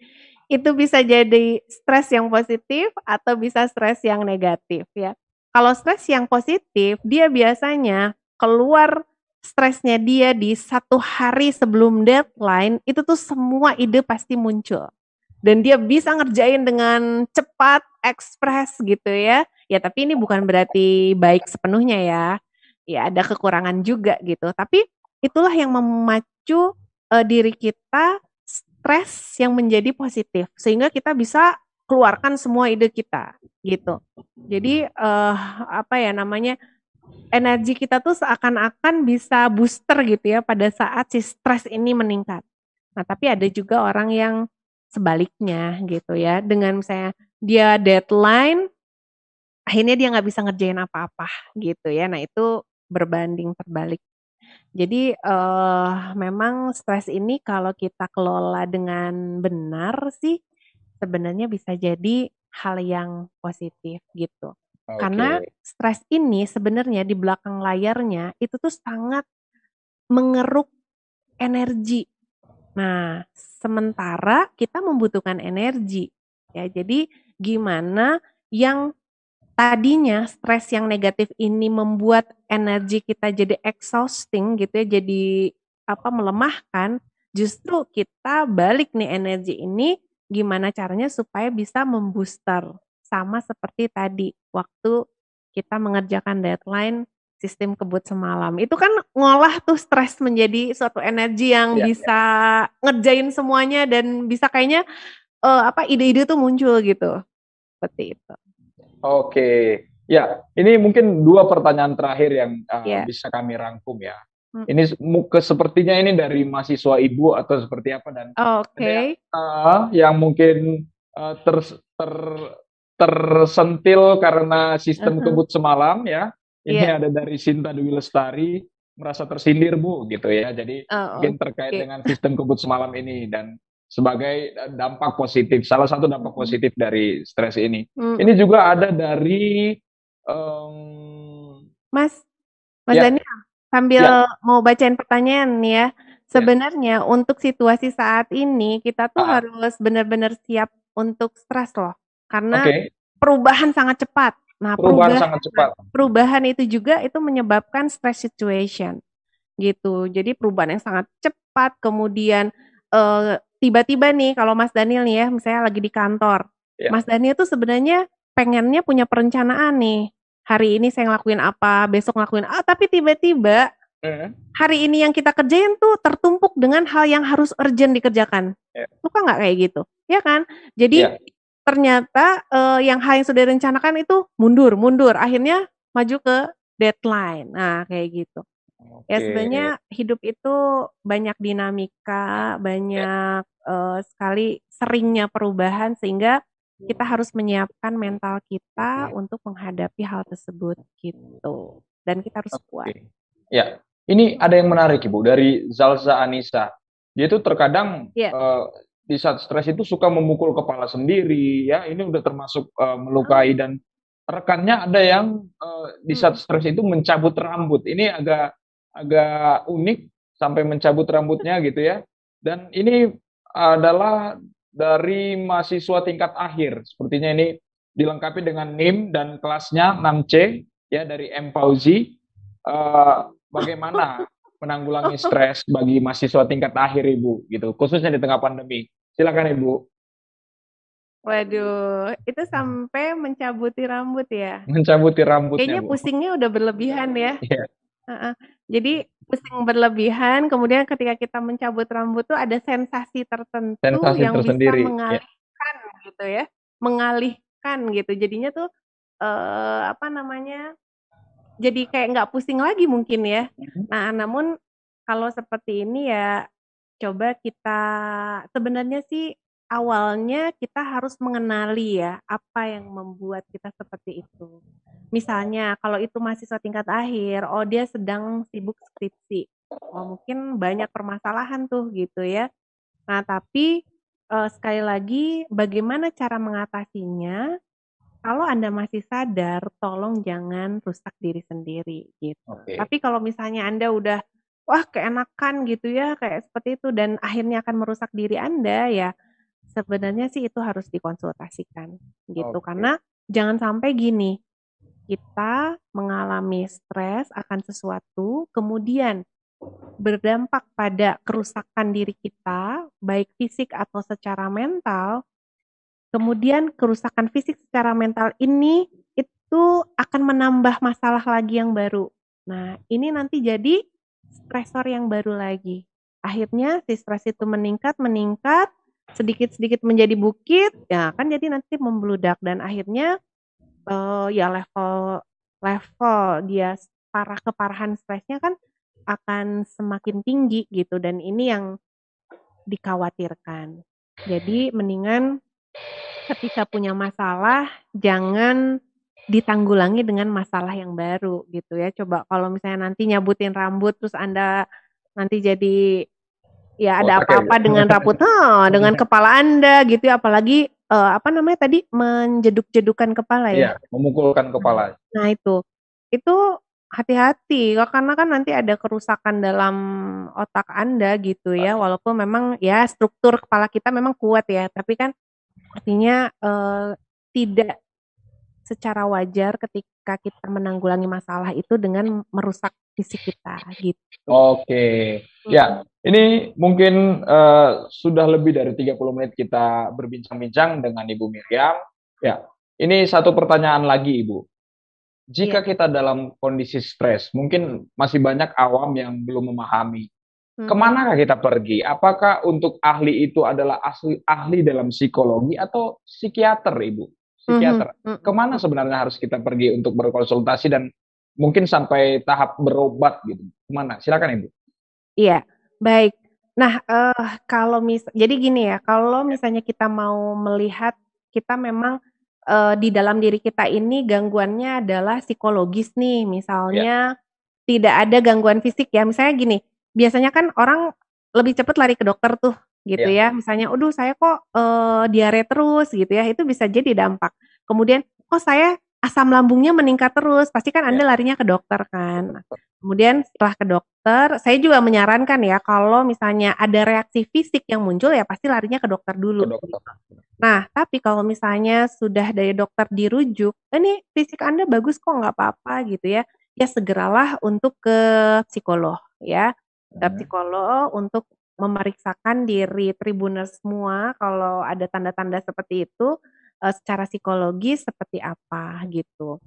itu bisa jadi stres yang positif atau bisa stres yang negatif ya. Kalau stres yang positif, dia biasanya keluar stresnya dia di satu hari sebelum deadline, itu tuh semua ide pasti muncul. Dan dia bisa ngerjain dengan cepat, ekspres gitu ya. Ya tapi ini bukan berarti baik sepenuhnya ya. Ya ada kekurangan juga gitu. Tapi itulah yang memacu eh, diri kita stres yang menjadi positif sehingga kita bisa keluarkan semua ide kita gitu. Jadi eh, apa ya namanya energi kita tuh seakan-akan bisa booster gitu ya pada saat si stres ini meningkat. Nah tapi ada juga orang yang sebaliknya gitu ya dengan misalnya dia deadline akhirnya dia nggak bisa ngerjain apa-apa gitu ya. Nah itu berbanding terbalik. Jadi eh memang stres ini kalau kita kelola dengan benar sih sebenarnya bisa jadi hal yang positif gitu. Karena stres ini sebenarnya di belakang layarnya itu tuh sangat mengeruk energi. Nah, sementara kita membutuhkan energi. Ya, jadi gimana yang tadinya stres yang negatif ini membuat energi kita jadi exhausting gitu ya, jadi apa melemahkan, justru kita balik nih energi ini gimana caranya supaya bisa membooster sama seperti tadi waktu kita mengerjakan deadline sistem kebut semalam. Itu kan ngolah tuh stres menjadi suatu energi yang Iya, bisa ngerjain semuanya dan bisa kayaknya eh, apa ide-ide tuh muncul gitu. Seperti itu. Oke, ya ini mungkin dua pertanyaan terakhir yang uh, Iya. bisa kami rangkum ya. Mm. Ini se- mu- ke sepertinya ini dari mahasiswa ibu atau seperti apa dan Oke. uh, yang mungkin uh, ter, ter- tersentil karena sistem Mhm. kebut semalam ya. Ini Iya. ada dari Sinta Dwi Lestari. merasa tersindir Bu gitu ya. Jadi Oh, mungkin terkait oke. dengan sistem kebut semalam ini dan sebagai dampak positif, salah satu dampak positif dari stres ini. Mm. Ini juga ada dari em, Mas, Mas Ya. Daniel, sambil Ya. mau bacain pertanyaan nih ya. Sebenarnya untuk situasi saat ini kita tuh Ah. harus benar-benar siap untuk stres loh. Karena oke, perubahan sangat cepat. Nah, perubahan perubahan sangat cepat. perubahan itu juga itu menyebabkan stress situation gitu. Jadi perubahan yang sangat cepat kemudian eh, tiba-tiba nih kalau Mas Daniel nih ya misalnya lagi di kantor. Ya. Mas Daniel tuh sebenarnya pengennya punya perencanaan nih. Hari ini saya ngelakuin apa, besok ngelakuin ah tapi tiba-tiba Eh, hari ini yang kita kerjain tuh tertumpuk dengan hal yang harus urgent dikerjakan. Ya. Suka nggak kayak gitu? Ya kan? Jadi Ya. Ternyata eh, yang hal yang sudah direncanakan itu mundur, mundur. Akhirnya maju ke deadline. Nah, kayak gitu. Ya oke. sebenarnya hidup itu banyak dinamika, banyak eh, sekali seringnya perubahan sehingga kita harus menyiapkan mental kita untuk menghadapi hal tersebut gitu. Dan kita harus kuat. Oke. Ya, ini ada yang menarik Ibu dari Zalza Anissa. Dia itu terkadang Iya. eh, di saat stres itu suka memukul kepala sendiri, ya. Ini udah termasuk eh, melukai dan rekannya ada yang eh, di saat stres itu mencabut rambut. Ini agak agak unik sampai mencabut rambutnya gitu ya. Dan ini adalah dari mahasiswa tingkat akhir. Sepertinya ini dilengkapi dengan NIM dan kelasnya 6C ya dari M Fauzi. Eh, bagaimana menanggulangi stres bagi mahasiswa tingkat akhir Ibu gitu, khususnya di tengah pandemi. Silakan Ibu, Waduh, itu sampai mencabuti rambut ya. mencabuti rambutnya Kayaknya Bu. pusingnya udah berlebihan ya. Iya. Heeh. Jadi pusing berlebihan, kemudian ketika kita mencabut rambut tuh ada sensasi tertentu Sensasi yang tersendiri, bisa mengalihkan gitu ya, mengalihkan gitu. Jadinya tuh eh, apa namanya? Jadi kayak nggak pusing lagi mungkin ya. Mhm. Nah, namun kalau seperti ini ya coba kita sebenarnya sih awalnya kita harus mengenali ya apa yang membuat kita seperti itu. Misalnya kalau itu mahasiswa tingkat akhir, oh dia sedang sibuk skripsi. Oh mungkin banyak permasalahan tuh gitu ya. Nah, tapi eh, sekali lagi bagaimana cara mengatasinya? Kalau Anda masih sadar, tolong jangan rusak diri sendiri gitu. Oke. Tapi kalau misalnya Anda udah wah keenakan gitu ya kayak seperti itu dan akhirnya akan merusak diri Anda ya. Sebenarnya sih itu harus dikonsultasikan gitu. Oke. karena jangan sampai gini kita mengalami stres akan sesuatu kemudian berdampak pada kerusakan diri kita baik fisik atau secara mental kemudian kerusakan fisik secara mental ini itu akan menambah masalah lagi yang baru. Nah ini nanti jadi stresor yang baru lagi. Akhirnya si stres itu meningkat meningkat sedikit-sedikit menjadi bukit ya kan jadi nanti membludak. Dan akhirnya eh, ya level level dia parah keparahan stresnya kan akan semakin tinggi gitu. Dan ini yang dikhawatirkan. Jadi mendingan ketika punya masalah jangan ditanggulangi dengan masalah yang baru gitu ya. Coba kalau misalnya nanti nyabutin rambut terus Anda nanti jadi ya ada Botak ya, apa-apa dengan rambut, Hah, dengan kepala Anda gitu ya apalagi eh, apa namanya tadi menjeduk-jedukan kepala ya. Iya, memukulkan kepala. Nah itu, itu hati-hati karena kan nanti ada kerusakan dalam otak Anda gitu ya, walaupun memang ya struktur kepala kita memang kuat ya, tapi kan artinya eh, tidak secara wajar ketika kita menanggulangi masalah itu dengan merusak fisik kita gitu. Oke. Ya, ini mungkin eh, sudah lebih dari 30 menit kita berbincang-bincang dengan Ibu Miriam. Ya, ini satu pertanyaan lagi Ibu. Jika Iya. kita dalam kondisi stres, mungkin masih banyak awam yang belum memahami. Mhm. Ke manakah kita pergi? Apakah untuk ahli itu adalah asli, ahli dalam psikologi atau psikiater, Ibu? Psikiater. Mhm, mhm. Ke mana sebenarnya harus kita pergi untuk berkonsultasi dan mungkin sampai tahap berobat gitu? Ke mana? Silakan, Ibu. Iya, baik. Nah, eh kalau mis jadi gini ya, kalau misalnya kita mau melihat kita memang eh, di dalam diri kita ini gangguannya adalah psikologis nih, misalnya tidak ada gangguan fisik ya. Misalnya gini, biasanya kan orang lebih cepat lari ke dokter tuh gitu Iya. ya. Misalnya, "Aduh saya kok, eee, diare terus," gitu ya, itu bisa jadi dampak. Kemudian, "Kok saya asam lambungnya meningkat terus," pasti kan Anda Iya. larinya ke dokter kan. Nah, kemudian setelah ke dokter, saya juga menyarankan ya kalau misalnya ada reaksi fisik yang muncul ya pasti larinya ke dokter Ke dulu dokter. gitu. Nah, tapi kalau misalnya sudah dari dokter dirujuk, "Ini fisik Anda bagus kok, nggak apa-apa," gitu ya, ya segeralah untuk ke psikolog ya. Ke Mhm. psikolog untuk memeriksakan diri Tribuners semua kalau ada tanda-tanda seperti itu, eee, secara psikologis seperti apa gitu.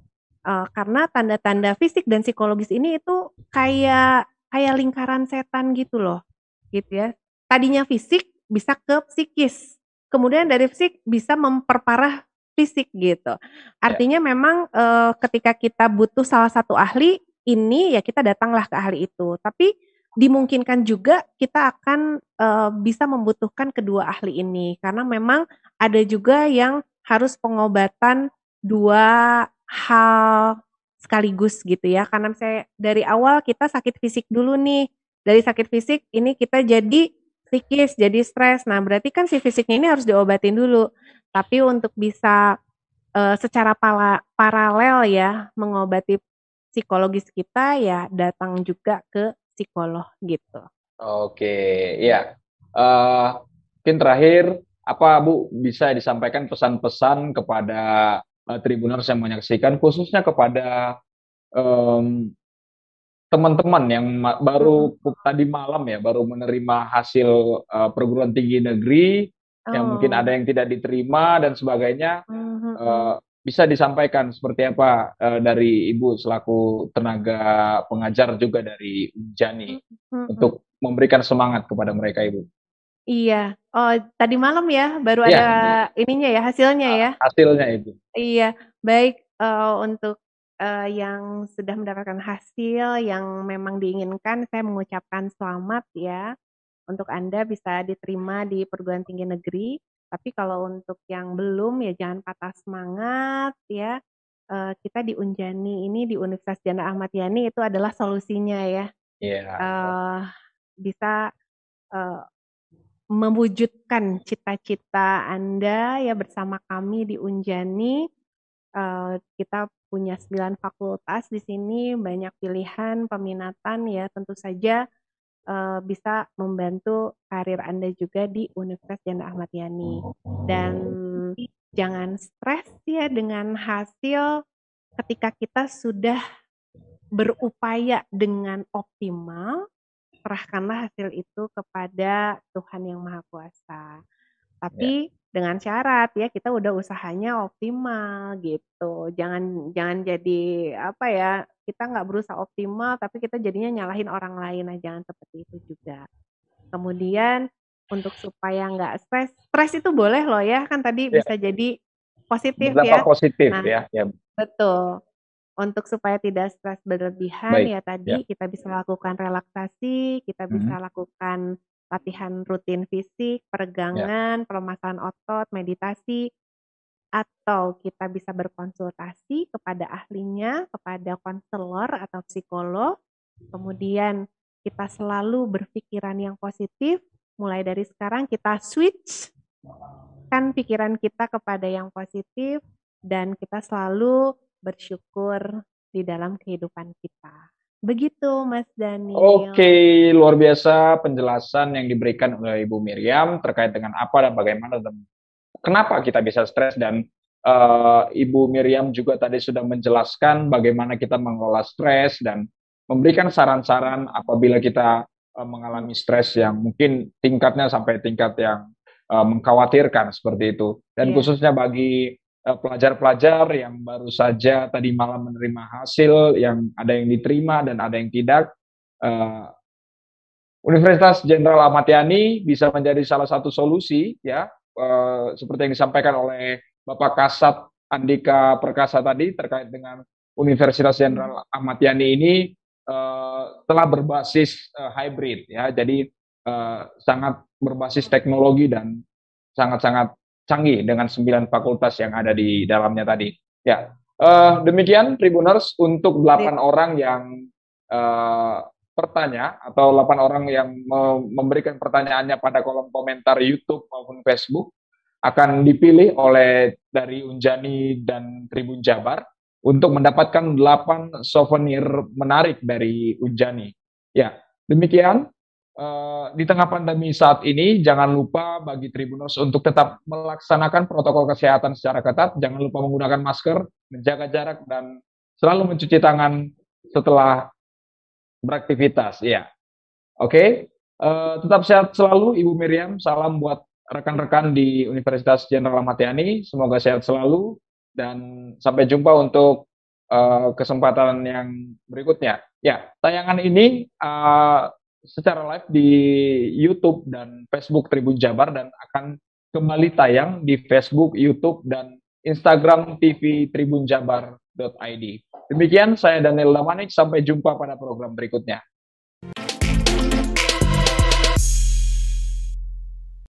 Eee, karena tanda-tanda fisik dan psikologis ini itu kayak kayak lingkaran setan gitu loh, gitu ya. Tadinya fisik bisa ke psikis, kemudian dari fisik bisa memperparah fisik gitu. Artinya memang, eee, ketika kita butuh salah satu ahli ini, ya kita datanglah ke ahli itu. Tapi dimungkinkan juga kita akan, eee, bisa membutuhkan kedua ahli ini, karena memang ada juga yang harus pengobatan 2 hal sekaligus gitu ya. Karena misalnya dari awal kita sakit fisik dulu nih, dari sakit fisik ini kita jadi psikis, jadi stres. Nah, berarti kan si fisiknya ini harus diobatin dulu. Tapi untuk bisa, eee, secara pala paralel ya mengobati psikologis kita, ya datang juga ke psikolog gitu. Oke, iya. Eee, mungkin terakhir, apa Bu bisa disampaikan pesan-pesan kepada, eee, Tribuners yang menyaksikan khususnya kepada, mmm, teman-teman yang ma baru tadi malam ya, baru menerima hasil, eee, perguruan tinggi negeri, yang mungkin Oh. ada yang tidak diterima dan sebagainya, mhm. Bisa disampaikan seperti apa, eee, dari Ibu selaku tenaga pengajar juga dari Unjani Mhm. untuk memberikan semangat kepada mereka, Ibu? Iya. Oh, tadi malam ya baru Iya. ada ininya ya, hasilnya ya? Hasilnya itu. Iya, baik, eee, untuk, eee, yang sudah mendapatkan hasil yang memang diinginkan, saya mengucapkan selamat ya, untuk Anda bisa diterima di perguruan tinggi negeri. Tapi kalau untuk yang belum, ya jangan patah semangat ya, eee, kita di Unjani ini, di Universitas Jenderal Ahmad Yani itu adalah solusinya ya. Iya. Eee, bisa, eee, mewujudkan cita-cita Anda ya bersama kami di Unjani. Kita punya 9 fakultas di sini, banyak pilihan peminatan ya, tentu saja, eee, bisa membantu karir Anda juga di Universitas Jenderal Ahmad Yani. Dan jangan stres ya dengan hasil ketika kita sudah berupaya dengan optimal, serahkanlah hasil itu kepada Tuhan Yang Maha Kuasa. Tapi dengan syarat ya, kita udah usahanya optimal gitu. Jangan jangan jadi apa ya, kita nggak berusaha optimal tapi kita jadinya nyalahin orang lain, nah jangan seperti itu juga. Kemudian untuk supaya nggak stres, stres itu boleh loh ya, kan tadi Iya. bisa jadi positif Berdampak ya. positif Nah ya, ya. betul. Untuk supaya tidak stres berlebihan Baik, ya ya. tadi kita bisa lakukan relaksasi, kita bisa Mhm. lakukan latihan rutin fisik, Ya. peregangan, permasalahan otot, meditasi, atau kita bisa berkonsultasi kepada ahlinya, kepada konselor atau psikolog. Kemudian kita selalu berpikiran yang positif, mulai dari sekarang kita switch kan pikiran kita kepada yang positif dan kita selalu bersyukur di dalam kehidupan kita. Begitu Mas Daniel. Oke, luar biasa penjelasan yang diberikan oleh Ibu Miriam terkait dengan apa dan bagaimana dan kenapa kita bisa stres dan eh, Ibu Miriam juga tadi sudah menjelaskan bagaimana kita mengelola stres dan memberikan saran-saran apabila kita eh, mengalami stres yang mungkin tingkatnya sampai tingkat yang eh, mengkhawatirkan seperti itu. Dan Iya. khususnya bagi pelajar-pelajar yang baru saja tadi malam menerima hasil yang ada yang diterima dan ada yang tidak, eh, Universitas Jenderal Ahmad Yani bisa menjadi salah satu solusi ya eh, seperti yang disampaikan oleh Bapak Kasat Andika Perkasa tadi terkait dengan Universitas Jenderal Ahmad Yani ini eh, telah berbasis eh, hybrid ya. Jadi eh, sangat berbasis teknologi dan sangat-sangat canggih dengan sembilan fakultas yang ada di dalamnya tadi ya. Eh, demikian Tribuners untuk delapan orang yang uh, bertanya atau 8 orang yang memberikan pertanyaannya pada kolom komentar YouTube maupun Facebook akan dipilih oleh dari Unjani dan Tribun Jabar untuk mendapatkan 8 souvenir menarik dari Unjani. Ya, demikian uh, di tengah pandemi saat ini jangan lupa bagi Tribuners untuk tetap melaksanakan protokol kesehatan secara ketat, jangan lupa menggunakan masker, menjaga jarak dan selalu mencuci tangan setelah beraktivitas. Ya, oke. Okay. Uh, eh, tetap sehat selalu, Ibu Miriam. Salam buat rekan-rekan di Universitas Jenderal Ahmad. Semoga sehat selalu dan sampai jumpa untuk uh, kesempatan yang berikutnya. Ya, tayangan ini uh, secara live di YouTube dan Facebook Tribun Jabar dan akan kembali tayang di Facebook, YouTube, dan Instagram TV Tribun Jabar. Demikian saya Daniel Lamanik, sampai jumpa pada program berikutnya.